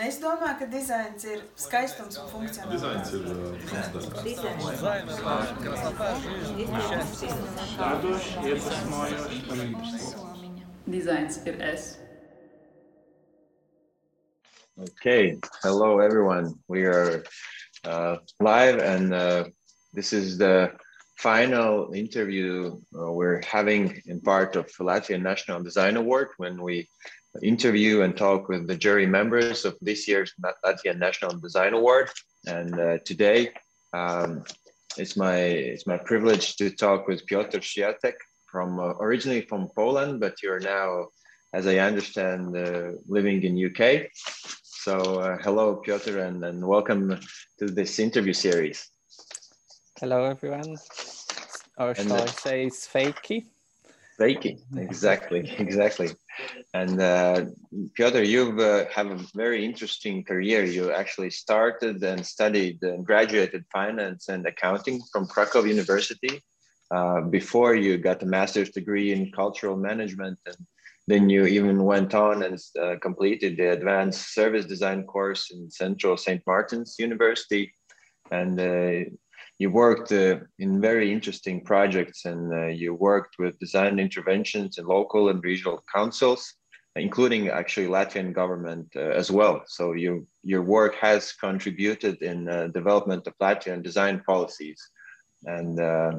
Es domāju, ka dizains ir skaistums un funkcionalitāte. Dizains ir es. Okay, hello everyone. We are uh, live and uh, this is the final interview uh, we're having in part of Latvian National Design Award when we interview and talk with the jury members of this year's Latvian National Design Award. And uh, today, um, it's my it's my privilege to talk with Piotr Swiatek from uh, originally from Poland, but you're now, as I understand, uh, living in UK. So uh, hello, Piotr, and, and welcome to this interview series. Hello, everyone. Or shall I say it's fakey? Fakey, exactly, exactly. And uh, Piotr, you uh, have a very interesting career. You actually started and studied and graduated finance and accounting from Krakow University uh, before you got a master's degree in cultural management. And then you even went on and uh, completed the advanced service design course in Central St. Martin's University. And uh, you worked uh, in very interesting projects and uh, you worked with design interventions in local and regional councils including actually Latvian government uh, as well. So you, your work has contributed in uh, development of Latvian design policies. And uh,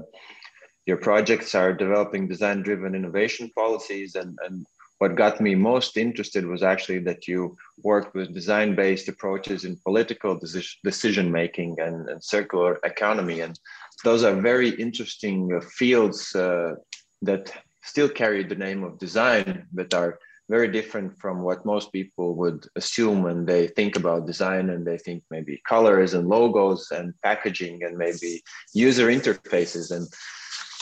your projects are developing design-driven innovation policies. And, and what got me most interested was actually that you worked with design-based approaches in political decision-making and, and, circular economy. And those are very interesting uh, fields uh, that still carry the name of design, but are very different from what most people would assume when they think about design and they think maybe colors and logos and packaging and maybe user interfaces and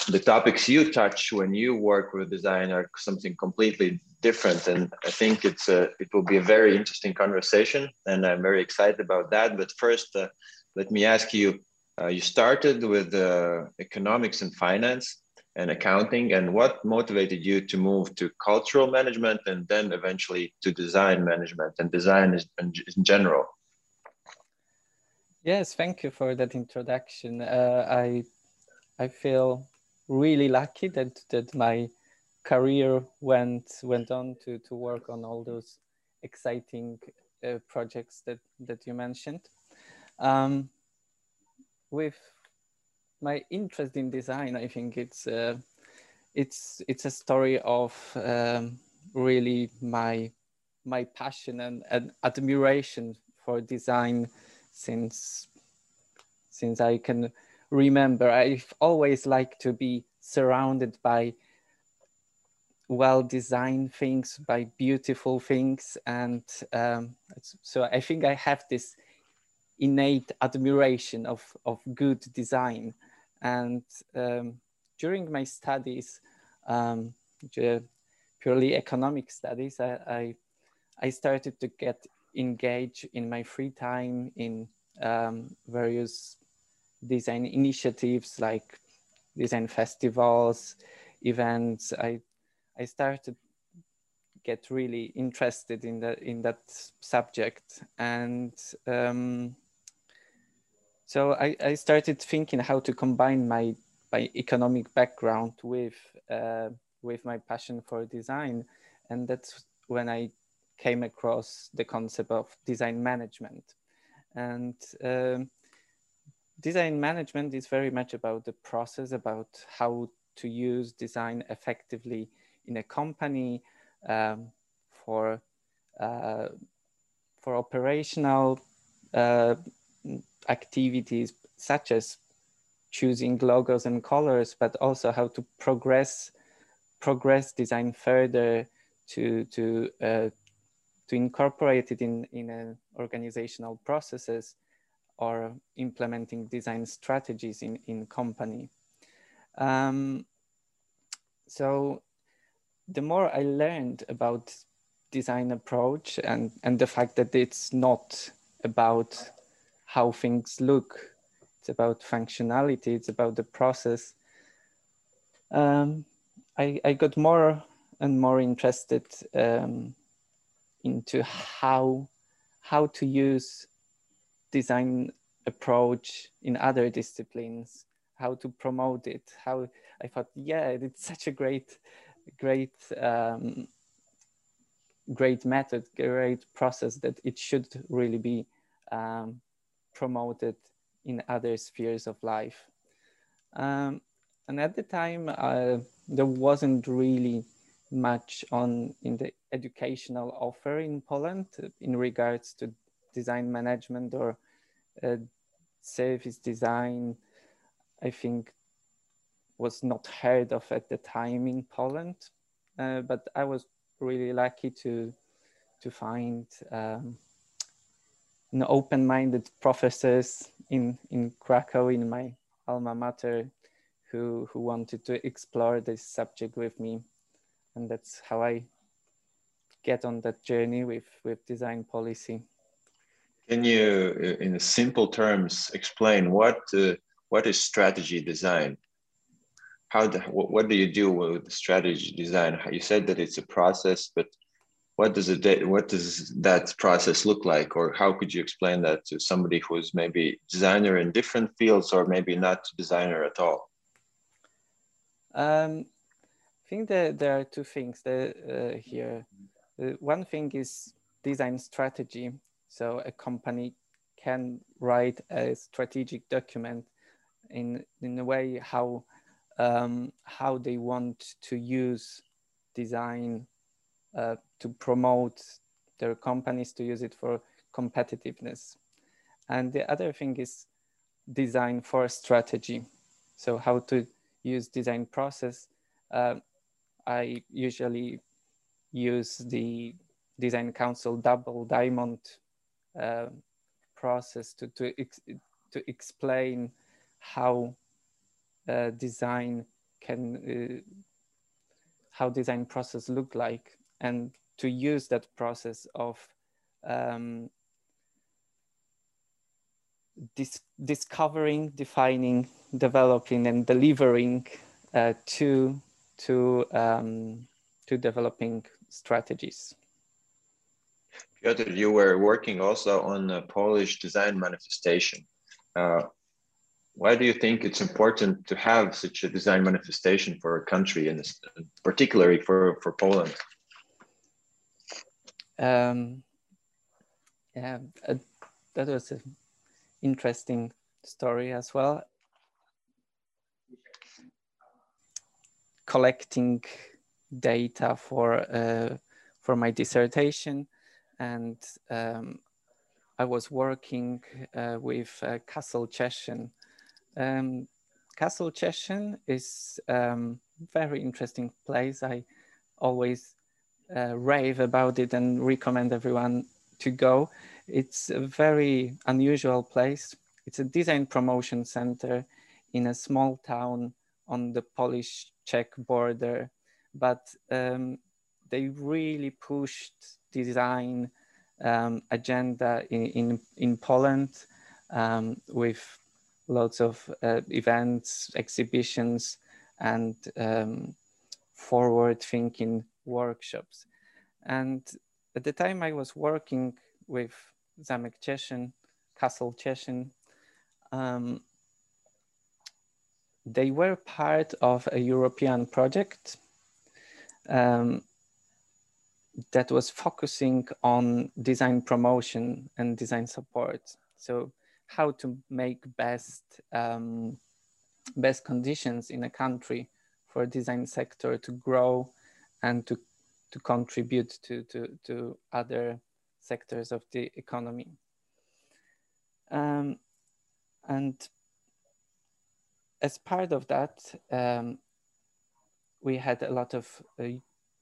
the topics you touch when you work with design are something completely different and i think it's a it will be a very interesting conversation and i'm very excited about that. But first uh, let me ask you uh, you started with uh, economics and finance and accounting and what motivated you to move to cultural management and then eventually to design management and design in, in general? Yes thank you for that introduction. Uh, i i feel really lucky that that my career went went on to to work on all those exciting uh, projects that that you mentioned. Um, with my interest in design, I think it's uh, it's it's a story of um, really my my passion and, and admiration for design since since I can remember. I've always liked to be surrounded by well designed things, by beautiful things, and um, so I think I have this innate admiration of of good design and um, during my studies, um, purely economic studies, I, I, I, started to get engaged in my free time in um, various design initiatives like design festivals, events. I, I started get really interested in that in that subject and um, so I, I started thinking how to combine my my economic background with uh, with my passion for design, and that's when I came across the concept of design management. And um, design management is very much about the process, about how to use design effectively in a company um, for uh, for operational uh, activities such as choosing logos and colors, but also how to progress progress design further to to uh, to incorporate it in in an organizational processes or implementing design strategies in in company. Um, so the more I learned about design approach and and the fact that it's not about how things look. It's about functionality. It's about the process. Um, I, I got more and more interested um, into how how to use design approach in other disciplines, how to promote it, how I thought, yeah, it's such a great, great, um, great method, great process that it should really be um, promoted in other spheres of life. Um, and at the time, uh, there wasn't really much on in the educational offer in Poland in regards to design management or uh, service design. I think was not heard of at the time in Poland, uh, but I was really lucky to to find um, an open-minded professors in in Krakow in my alma mater who who wanted to explore this subject with me and that's how I get on that journey with with design policy. Can you, uh, in simple terms, explain what uh, what is strategy design? How the, what, do you do with strategy design? You said that it's a process, but what does it what does that process look like, or how could you explain that to somebody who's maybe designer in different fields, or maybe not designer at all? Um, I think that there are two things that, uh, here. Uh, one thing is design strategy. So a company can write a strategic document in, in a way how, um, how they want to use design uh, to promote their companies to use it for competitiveness. And the other thing is design for strategy. So how to use design process uh, I usually use the design council double diamond process to, to, ex to explain how uh, design can, uh, how design process look like and to use that process of um, dis discovering, defining, developing and delivering uh, to to um, to developing strategies. Piotr, you were working also on a Polish design manifestation. Uh, why do you think it's important to have such a design manifestation for a country, and particularly for, for Poland? Um, yeah, uh, that was an interesting story as well. collecting data for uh, for my dissertation, and um, I was working uh, with uh, Castle Cieszyn. Um, Castle Cieszyn is a um, very interesting place. I always uh, rave about it and recommend everyone to go. It's a very unusual place. It's a design promotion center in a small town on the Polish Czech border, but um, they really pushed design um, agenda in, in, in Poland um, with lots of uh, events, exhibitions, and um, forward thinking workshops. And at the time I was working with Zamek Cieszyn, Castle Cieszyn, um, they were part of a European project um, that was focusing on design promotion and design support. So how to make best um, best conditions in a country for design sector to grow and to to contribute to to, to other sectors of the economy. Um, and as part of that, um, we had a lot of uh,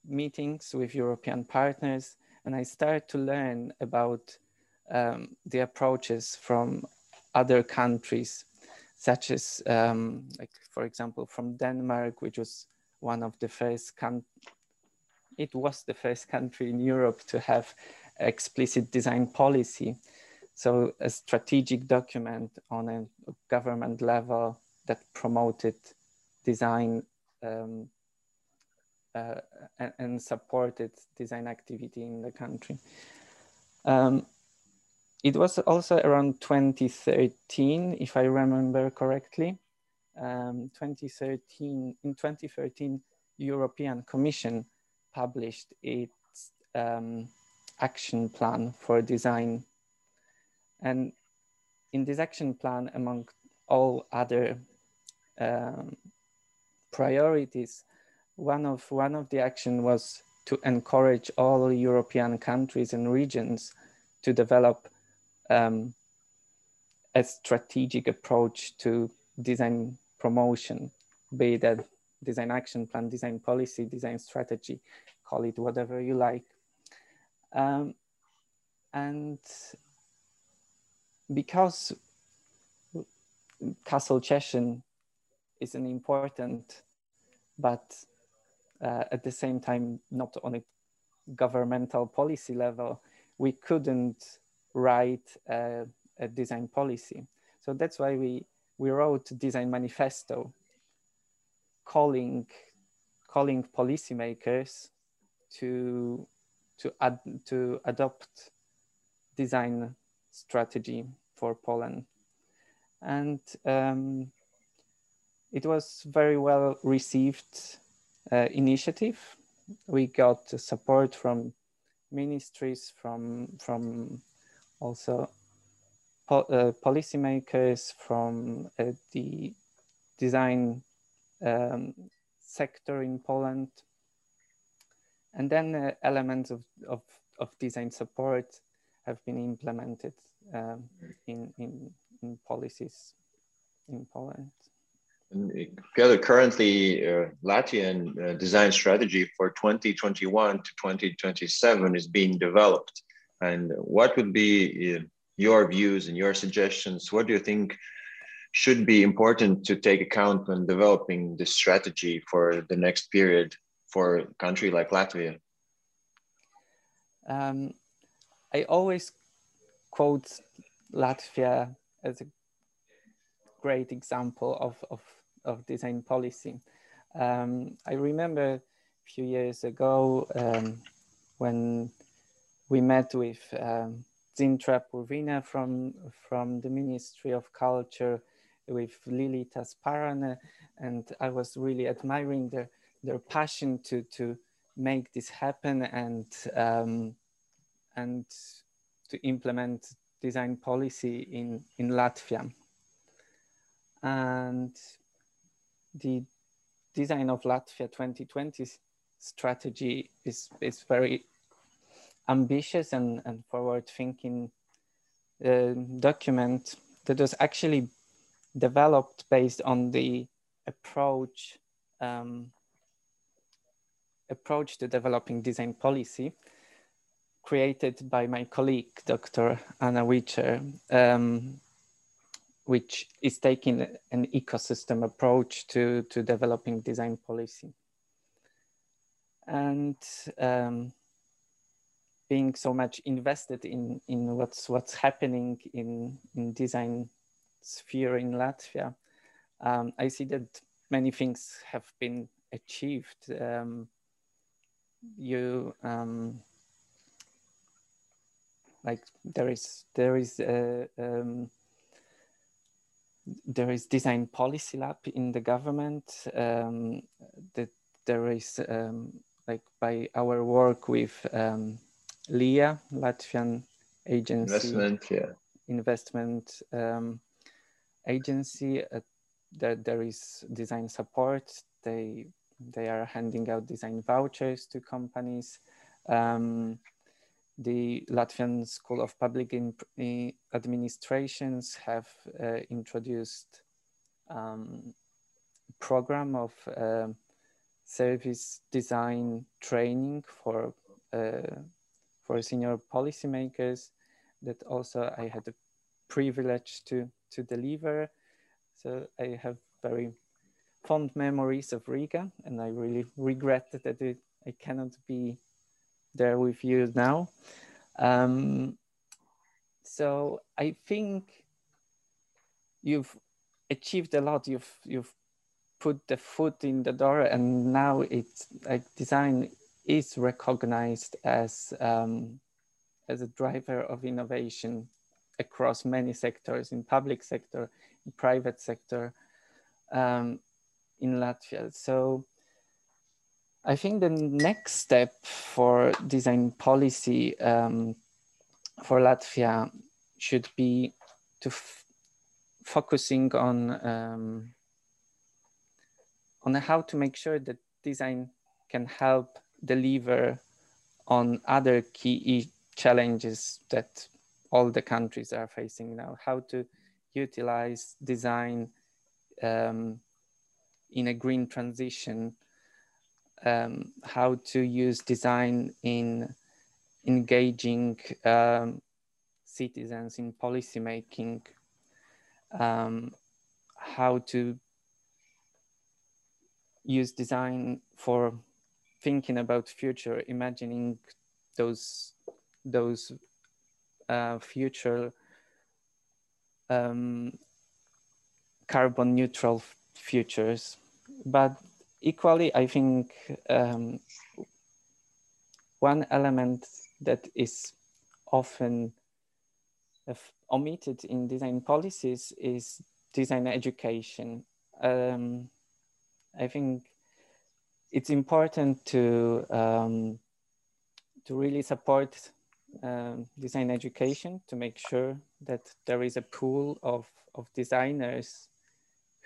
meetings with European partners, and I started to learn about um, the approaches from other countries, such as, um, like for example, from Denmark, which was one of the first it was the first country in Europe to have explicit design policy. So a strategic document on a government level that promoted design um, and, and, supported design activity in the country. Um, it was also around 2013, if I remember correctly. Um, 2013, in 2013, European Commission published its um, action plan for design. And in this action plan, among all other um, priorities, one of, one of the action was to encourage all European countries and regions to develop um, a strategic approach to design promotion, be that design action plan, design policy, design strategy, call it whatever you like. Um, and because Castle Cieszyn is an important, but uh, at the same time, not on a governmental policy level, we couldn't write a, a design policy. So that's why we, we wrote design manifesto calling, calling policymakers to, to, ad, to adopt design strategy for Poland. And um, it was very well received uh, initiative. We got support from ministries, from, from also po uh, policymakers, from uh, the design um, sector in Poland. And then uh, elements of, of, of design support have been implemented um, in, in, in policies in Poland. Currently uh, Latvian uh, design strategy for 2021 to 2027 is being developed. And what would be uh, your views and your suggestions? What do you think should be important to take account when developing this strategy for the next period for a country like Latvia? Um, I always quote Latvia as a great example of, of, of design policy. Um, I remember a few years ago um, when we met with um, Dzintra Purvina from, from the Ministry of Culture, with Lilita Sparāne, and I was really admiring their, their passion to, to make this happen and, um, and to implement design policy in, in Latvia. And the design of Latvia 2020 strategy is, is very ambitious and, and forward thinking uh, document that was actually developed based on the approach um, approach to developing design policy created by my colleague, Dr. Anna Whicher, um, which is taking an ecosystem approach to, to developing design policy. And um, being so much invested in, in what's, what's happening in, in design sphere in Latvia, um, I see that many things have been achieved. Um, you um, like there is there is a, um, there is design policy lab in the government um, that there is um, like by our work with um, LIA Latvian agency. Investment yeah. Investment um, agency uh, that there is design support. They they are handing out design vouchers to companies. Um, the Latvian School of Public Administrations have uh, introduced um, program of uh, service design training for uh, for senior policymakers that also I had the privilege to to deliver. So I have very fond memories of Riga, and I really regret that it, I cannot be there with you now. Um, so I think you've achieved a lot. You've you've put the foot in the door, and now it's like design is recognized as um, as a driver of innovation across many sectors in public sector, in private sector, um, in Latvia. So I think the next step for design policy um, for Latvia should be to focusing on um, on how to make sure that design can help deliver on other key challenges that all the countries are facing now. How to utilize design um, in a green transition, um, how to use design in engaging um, citizens in policy making, um, how to use design for thinking about future, imagining those those uh, future um, carbon neutral futures. But equally, I think um, one element that is often omitted in design policies is design education. Um, I think it's important to um, to really support um, design education to make sure that there is a pool of, of designers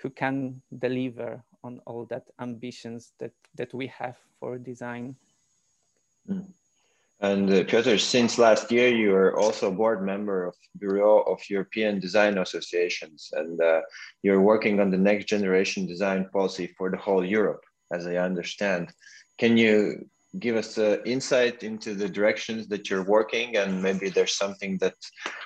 who can deliver on all that ambitions that, that we have for design. Mm. And uh, since last year, you are also a board member of Bureau of European Design Associations, and uh, you're working on the next generation design policy for the whole Europe, as I understand. Can you give us uh, insight into the directions that you're working, and maybe there's something that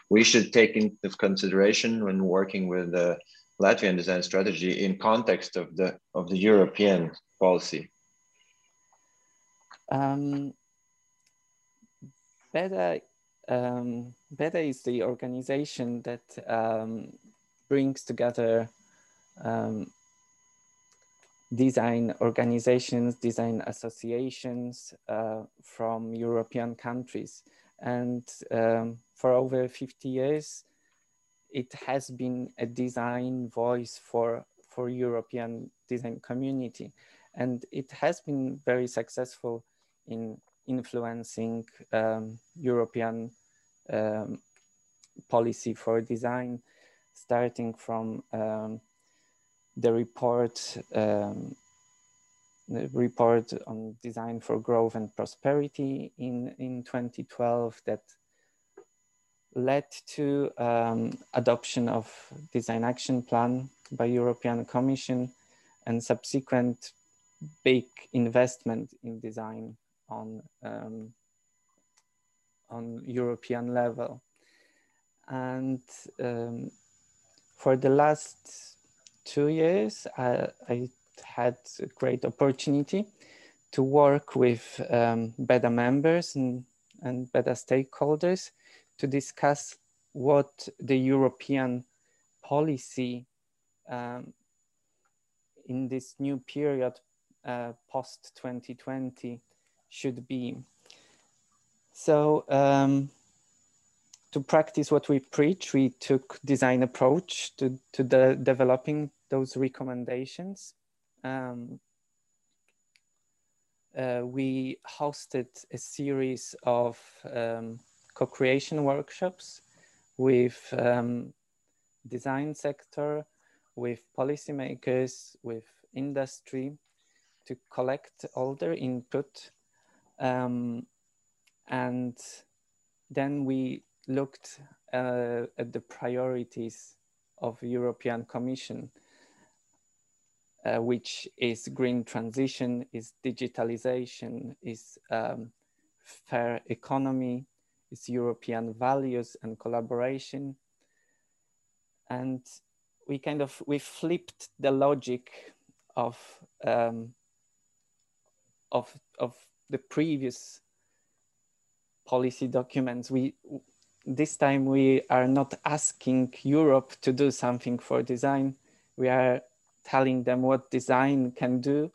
we should take into consideration when working with the Latvian design strategy in context of the of the European policy? Um, BEDA, um, is the organization that um, brings together um, design organizations, design associations uh, from European countries. And um, for over 50 years, it has been a design voice for, for European design community. And it has been very successful in influencing um, European um, policy for design, starting from um, the report, um, the report on design for growth and prosperity in, in 2012 that led to um, adoption of design action plan by European Commission and subsequent big investment in design on um, on European level. And um, for the last two years, I, I, had a great opportunity to work with um, BEDA members and, and BEDA stakeholders to discuss what the European policy um, in this new period uh, post 2020 should be. So um, to practice what we preach, we took design approach to, to the developing those recommendations. Um, uh, we hosted a series of um, co-creation workshops with um, design sector, with policymakers, with industry to collect all their input um, and then we looked uh, at the priorities of European Commission, uh, which is green transition, is digitalization, is um, fair economy, is European values and collaboration. And we kind of, we flipped the logic of, um, of, of the previous policy documents, we this time we are not asking Europe to do something for design. We are telling them what design can do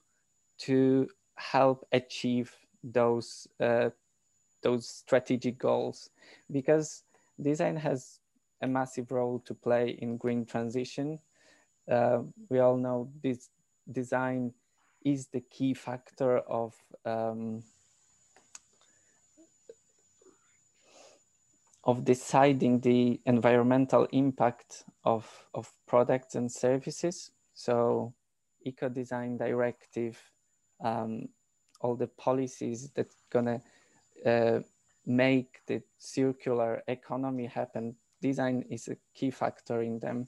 to help achieve those uh, those strategic goals, because design has a massive role to play in green transition. Uh, we all know this design is the key factor of um, of deciding the environmental impact of, of products and services. So eco design directive, um, all the policies that gonna uh, make the circular economy happen. Design is a key factor in them.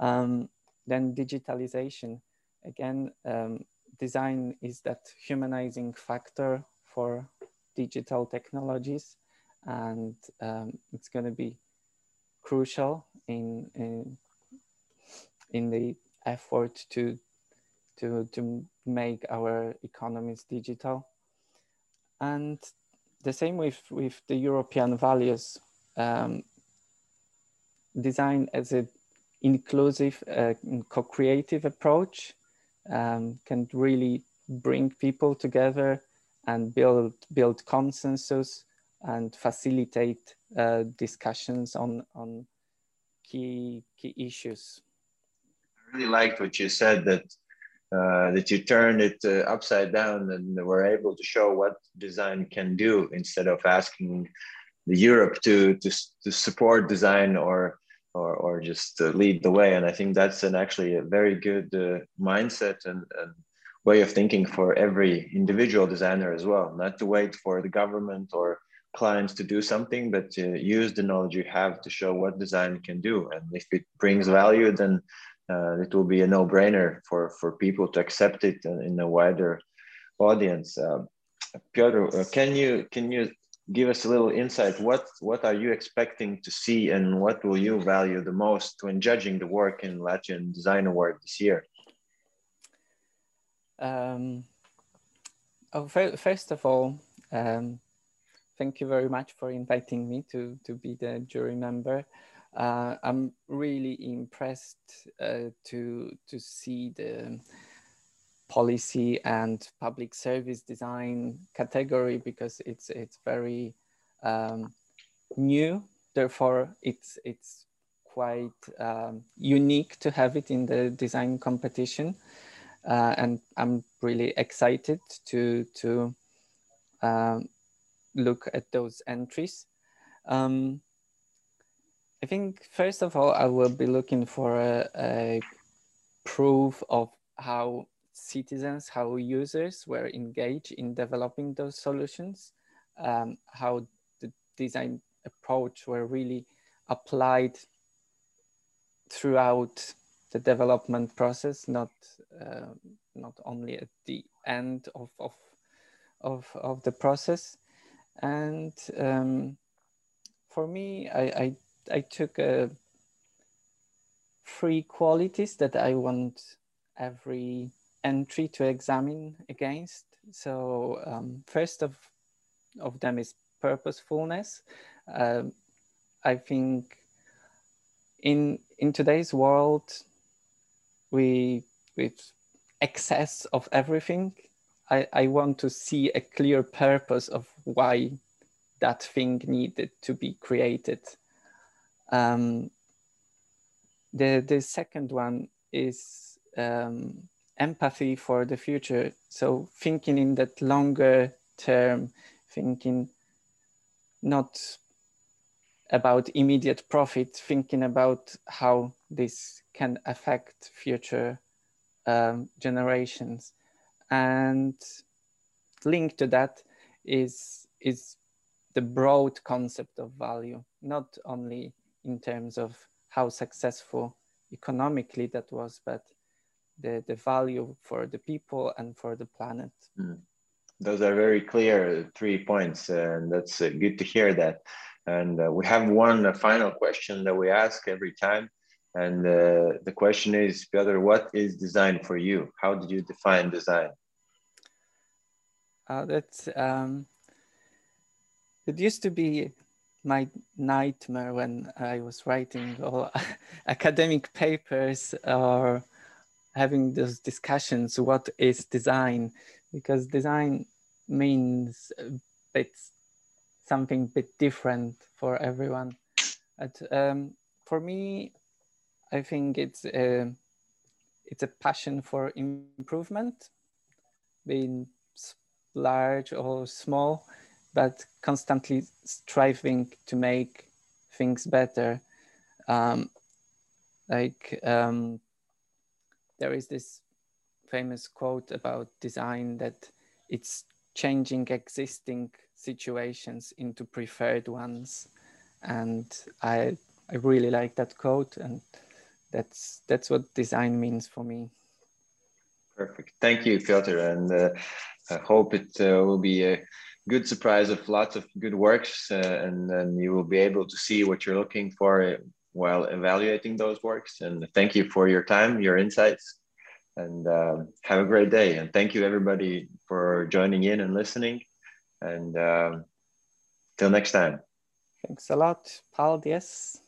Um, then digitalization, again, um, design is that humanizing factor for digital technologies and um, it's going to be crucial in, in in the effort to to to make our economies digital and the same with with the european values um, design as an inclusive uh, co-creative approach um, can really bring people together and build build consensus and facilitate uh, discussions on, on key, key issues. I really liked what you said that uh, that you turn it uh, upside down and were able to show what design can do instead of asking the Europe to, to, to support design or, or, or just uh, lead the way. And I think that's an actually a very good uh, mindset and, and way of thinking for every individual designer as well, not to wait for the government or clients to do something, but to use the knowledge you have to show what design can do. And if it brings value, then uh, it will be a no-brainer for, for people to accept it in a wider audience. Uh, Piotr, uh, can you can you give us a little insight? What what are you expecting to see, and what will you value the most when judging the work in Latvian Design Award this year? Um, oh, first of all, um, thank you very much for inviting me to, to be the jury member. Uh, I'm really impressed uh, to, to see the policy and public service design category because it's, it's very um, new. Therefore, it's, it's quite um, unique to have it in the design competition. Uh, and I'm really excited to, to um, look at those entries. I think first of all, I will be looking for a, a proof of how citizens, how users were engaged in developing those solutions, um, how the design approach were really applied throughout the development process, not uh, not only at the end of of of, of the process. And um, for me, I, I, I took uh, three qualities that I want every entry to examine against. So um, first of, of them is purposefulness. Um, I think in in today's world, we with excess of everything, I, I want to see a clear purpose of why that thing needed to be created. Um, the, the second one is um, empathy for the future. So thinking in that longer term, thinking not about immediate profit, thinking about how this can affect future um, generations and linked to that is is the broad concept of value not only in terms of how successful economically that was but the, the value for the people and for the planet mm. those are very clear three points and that's uh, good to hear that and uh, we have one uh, final question that we ask every time and uh, the question is, Piotr, what is design for you? How did you define design? Uh, that's um, it used to be my nightmare when I was writing all academic papers or having those discussions. What is design? Because design means it's something bit different for everyone. But, um, for me, I think it's a, it's a passion for improvement, being large or small, but constantly striving to make things better. Um, like um, there is this famous quote about design that it's changing existing situations into preferred ones. And i i really like that quote and that's that's what design means for me. Perfect. Thank you piotr and uh, i hope it uh, will be a good surprise of lots of good works uh, and then you will be able to see what you're looking for while evaluating those works. And thank you for your time your insights and uh, have a great day. And thank you everybody for joining in and listening. And uh, till next time. Thanks a lot paul. Yes